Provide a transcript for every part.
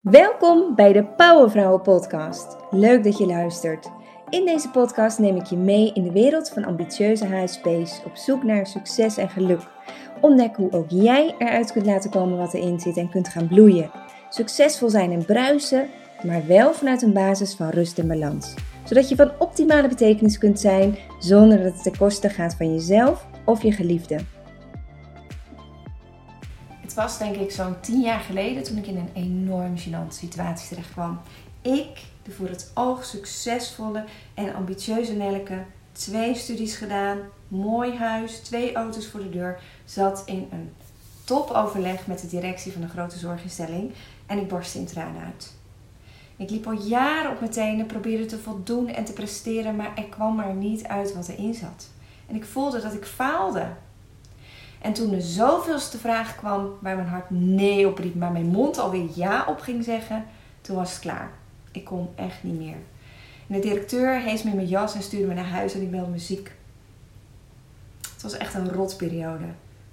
Welkom bij de Powervrouwen Podcast. Leuk dat je luistert. In deze podcast neem ik je mee in de wereld van ambitieuze HSP's op zoek naar succes en geluk. Ontdek hoe ook jij eruit kunt laten komen wat erin zit en kunt gaan bloeien. Succesvol zijn en bruisen, maar wel vanuit een basis van rust en balans. Zodat je van optimale betekenis kunt zijn zonder dat het ten koste gaat van jezelf of je geliefde. Het was denk ik zo'n tien jaar geleden toen ik in een enorm gênante situatie terecht kwam. Ik, de voor het oog succesvolle en ambitieuze Nelke, twee studies gedaan, mooi huis, twee auto's voor de deur, zat in een topoverleg met de directie van een grote zorginstelling en ik barstte in tranen uit. Ik liep al jaren op mijn tenen, probeerde te voldoen en te presteren, maar er kwam maar niet uit wat erin zat. En ik voelde dat ik faalde. En toen er zoveelste vraag kwam waar mijn hart nee op riep, maar mijn mond alweer ja op ging zeggen, toen was het klaar. Ik kon echt niet meer. En de directeur hees me in mijn jas en stuurde me naar huis en ik belde muziek. Het was echt een rotperiode.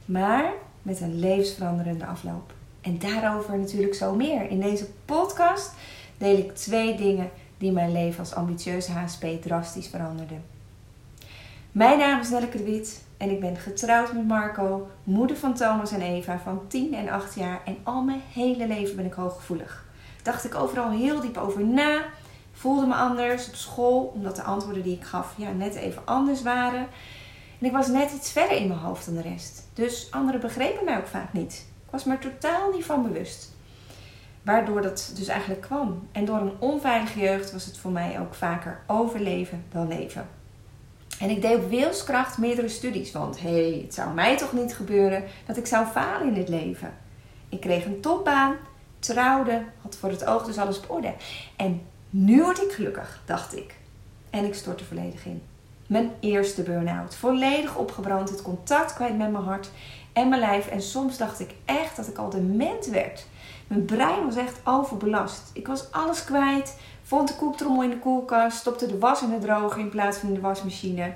Maar met een levensveranderende afloop. En daarover natuurlijk zo meer. In deze podcast deel ik twee dingen die mijn leven als ambitieuze HSP drastisch veranderden. Mijn naam is Nelke de Wit en ik ben getrouwd met Marco, moeder van Thomas en Eva van 10 en 8 jaar en al mijn hele leven ben ik hooggevoelig. Dacht ik overal heel diep over na, voelde me anders op school omdat de antwoorden die ik gaf ja, net even anders waren. En ik was net iets verder in mijn hoofd dan de rest. Dus anderen begrepen mij ook vaak niet. Ik was me totaal niet van bewust. Waardoor dat dus eigenlijk kwam. En door een onveilige jeugd was het voor mij ook vaker overleven dan leven. En ik deed op wilskracht meerdere studies, want hé, hey, het zou mij toch niet gebeuren dat ik zou falen in het leven. Ik kreeg een topbaan, trouwde, had voor het oog dus alles op orde. En nu word ik gelukkig, dacht ik. En ik stortte volledig in. Mijn eerste burn-out. Volledig opgebrand, het contact kwijt met mijn hart en mijn lijf. En soms dacht ik echt dat ik al dement werd. Mijn brein was echt overbelast. Ik was alles kwijt. Vond de koektrommel in de koelkast. Stopte de was in de droger in plaats van in de wasmachine.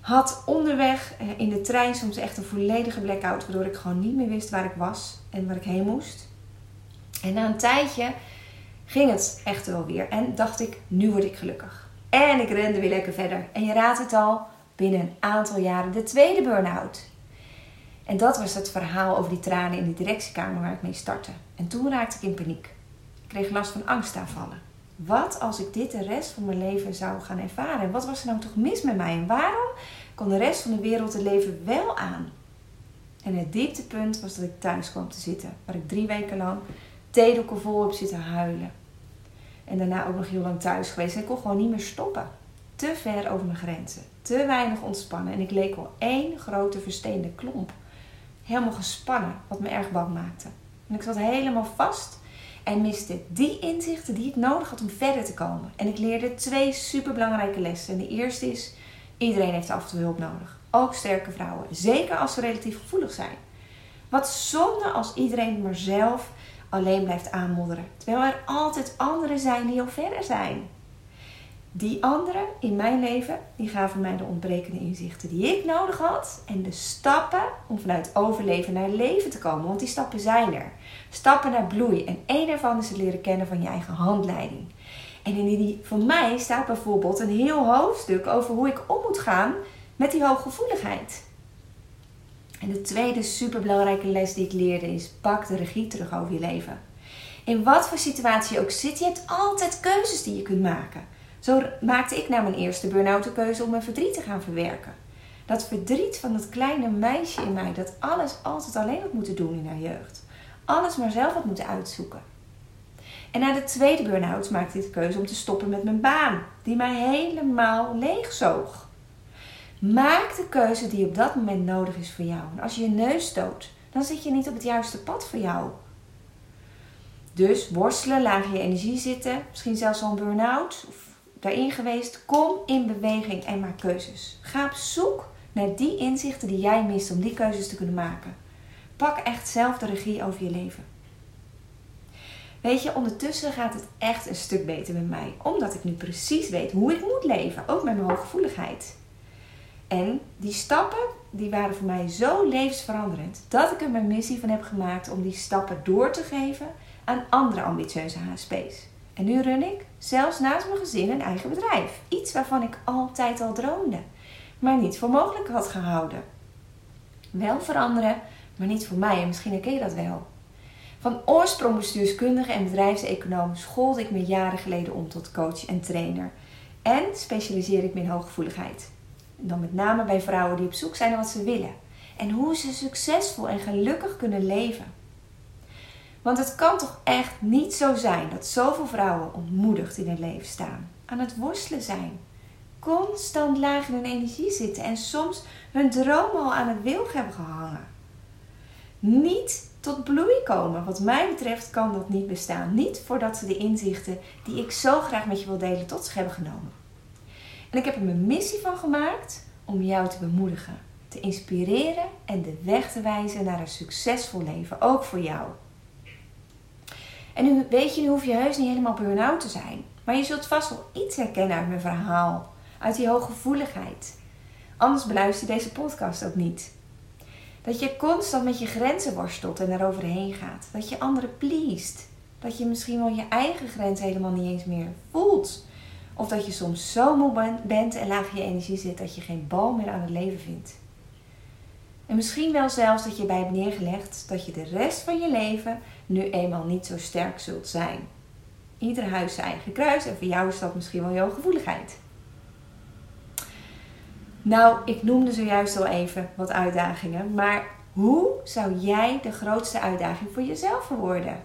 Had onderweg eh, in de trein soms echt een volledige blackout. Waardoor ik gewoon niet meer wist waar ik was en waar ik heen moest. En na een tijdje ging het echt wel weer. En dacht ik, nu word ik gelukkig. En ik rende weer lekker verder. En je raadt het al, binnen een aantal jaren de tweede burn-out. En dat was het verhaal over die tranen in de directiekamer waar ik mee startte. En toen raakte ik in paniek. Ik kreeg last van angstaanvallen. Wat als ik dit de rest van mijn leven zou gaan ervaren? En wat was er nou toch mis met mij? En waarom kon de rest van de wereld het leven wel aan? En het dieptepunt was dat ik thuis kwam te zitten. Waar ik drie weken lang theedoeken vol heb zitten huilen. En daarna ook nog heel lang thuis geweest. En ik kon gewoon niet meer stoppen. Te ver over mijn grenzen. Te weinig ontspannen. En ik leek wel één grote versteende klomp helemaal gespannen, wat me erg bang maakte. En ik zat helemaal vast en miste die inzichten die ik nodig had om verder te komen. En ik leerde twee superbelangrijke lessen. En de eerste is, iedereen heeft af en toe hulp nodig. Ook sterke vrouwen, zeker als ze relatief gevoelig zijn. Wat zonde als iedereen maar zelf alleen blijft aanmodderen. Terwijl er altijd anderen zijn die al verder zijn. Die anderen in mijn leven, die gaven mij de ontbrekende inzichten die ik nodig had. En de stappen om vanuit overleven naar leven te komen. Want die stappen zijn er. Stappen naar bloei. En één daarvan is het leren kennen van je eigen handleiding. En in die, voor mij staat bijvoorbeeld een heel hoofdstuk over hoe ik om moet gaan met die hooggevoeligheid. En de tweede superbelangrijke les die ik leerde is: pak de regie terug over je leven. In wat voor situatie je ook zit, je hebt altijd keuzes die je kunt maken. Zo maakte ik na mijn eerste burn-out de keuze om mijn verdriet te gaan verwerken. Dat verdriet van dat kleine meisje in mij dat alles altijd alleen had moeten doen in haar jeugd. Alles maar zelf had moeten uitzoeken. En na de tweede burn-out maakte ik de keuze om te stoppen met mijn baan, die mij helemaal leegzoog. Maak de keuze die op dat moment nodig is voor jou. En als je je neus stoot, dan zit je niet op het juiste pad voor jou. Dus worstelen, laag je energie zitten, misschien zelfs al een burn-out daarin geweest. Kom in beweging en maak keuzes. Ga op zoek naar die inzichten die jij mist om die keuzes te kunnen maken. Pak echt zelf de regie over je leven. Weet je, ondertussen gaat het echt een stuk beter met mij. Omdat ik nu precies weet hoe ik moet leven. Ook met mijn hooggevoeligheid. En die stappen, die waren voor mij zo levensveranderend. Dat ik er mijn missie van heb gemaakt om die stappen door te geven aan andere ambitieuze HSP's. En nu run ik, zelfs naast mijn gezin, een eigen bedrijf. Iets waarvan ik altijd al droomde, maar niet voor mogelijk had gehouden. Wel veranderen, maar niet voor mij en misschien herken je dat wel. Van oorsprong bestuurskundige en bedrijfseconoom schoolde ik me jaren geleden om tot coach en trainer. En specialiseer ik me in hooggevoeligheid. En dan met name bij vrouwen die op zoek zijn naar wat ze willen. En hoe ze succesvol en gelukkig kunnen leven. Want het kan toch echt niet zo zijn dat zoveel vrouwen ontmoedigd in hun leven staan. Aan het worstelen zijn. Constant laag in hun energie zitten en soms hun dromen al aan het wilg hebben gehangen. Niet tot bloei komen. Wat mij betreft kan dat niet bestaan. Niet voordat ze de inzichten die ik zo graag met je wil delen tot zich hebben genomen. En ik heb er mijn missie van gemaakt om jou te bemoedigen, te inspireren en de weg te wijzen naar een succesvol leven, ook voor jou. En nu weet je, nu hoef je heus niet helemaal burn-out te zijn. Maar je zult vast wel iets herkennen uit mijn verhaal. Uit die hooggevoeligheid. Anders beluister je deze podcast ook niet. Dat je constant met je grenzen worstelt en eroverheen gaat. Dat je anderen pleest. Dat je misschien wel je eigen grens helemaal niet eens meer voelt. Of dat je soms zo moe bent en laag je energie zit dat je geen bal meer aan het leven vindt. En misschien wel zelfs dat je bij hebt neergelegd dat je de rest van je leven nu eenmaal niet zo sterk zult zijn. Ieder huis zijn eigen kruis en voor jou is dat misschien wel jouw gevoeligheid. Nou, ik noemde zojuist al even wat uitdagingen, maar hoe zou jij de grootste uitdaging voor jezelf verwoorden?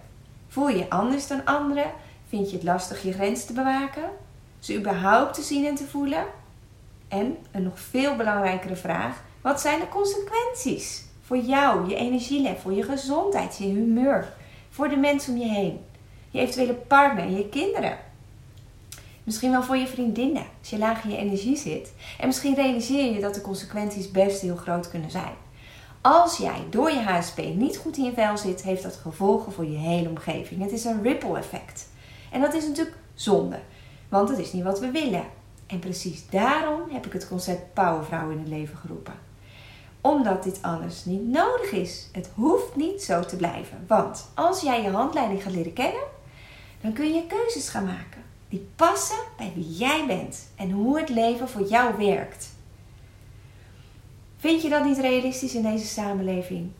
Voel je je anders dan anderen? Vind je het lastig je grens te bewaken? Ze überhaupt te zien en te voelen? En een nog veel belangrijkere vraag: wat zijn de consequenties voor jou, je energielevel, je gezondheid, je humeur, voor de mensen om je heen, je eventuele partner, je kinderen? Misschien wel voor je vriendinnen, als je laag in je energie zit. En misschien realiseer je dat de consequenties best heel groot kunnen zijn. Als jij door je HSP niet goed in je vel zit, heeft dat gevolgen voor je hele omgeving. Het is een ripple effect. En dat is natuurlijk zonde, want het is niet wat we willen. En precies daarom heb ik het concept Powervrouw in het leven geroepen. Omdat dit alles niet nodig is. Het hoeft niet zo te blijven. Want als jij je handleiding gaat leren kennen, dan kun je keuzes gaan maken die passen bij wie jij bent en hoe het leven voor jou werkt. Vind je dat niet realistisch in deze samenleving?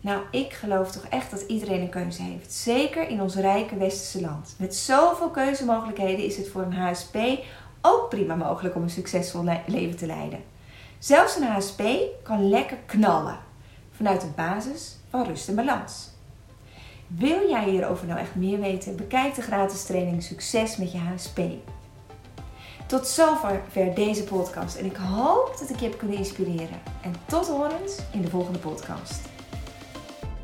Nou, ik geloof toch echt dat iedereen een keuze heeft. Zeker in ons rijke westerse land. Met zoveel keuzemogelijkheden is het voor een HSP ook prima mogelijk om een succesvol leven te leiden. Zelfs een HSP kan lekker knallen vanuit een basis van rust en balans. Wil jij hierover nou echt meer weten? Bekijk de gratis training Succes met je HSP. Tot zover deze podcast en ik hoop dat ik je heb kunnen inspireren. En tot horens in de volgende podcast.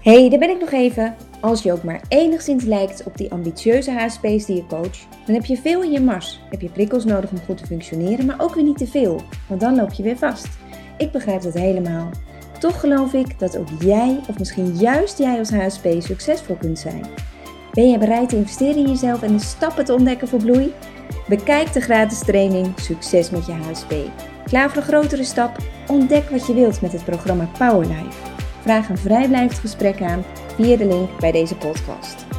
Hey, daar ben ik nog even. Als je ook maar enigszins lijkt op die ambitieuze HSP's die je coach, dan heb je veel in je mars. Heb je prikkels nodig om goed te functioneren, maar ook weer niet te veel, want dan loop je weer vast. Ik begrijp dat helemaal. Toch geloof ik dat ook jij, of misschien juist jij als HSP, succesvol kunt zijn. Ben je bereid te investeren in jezelf en de stappen te ontdekken voor bloei? Bekijk de gratis training Succes met je HSP. Klaar voor een grotere stap? Ontdek wat je wilt met het programma Powerlife. Vraag een vrijblijvend gesprek aan via de link bij deze podcast.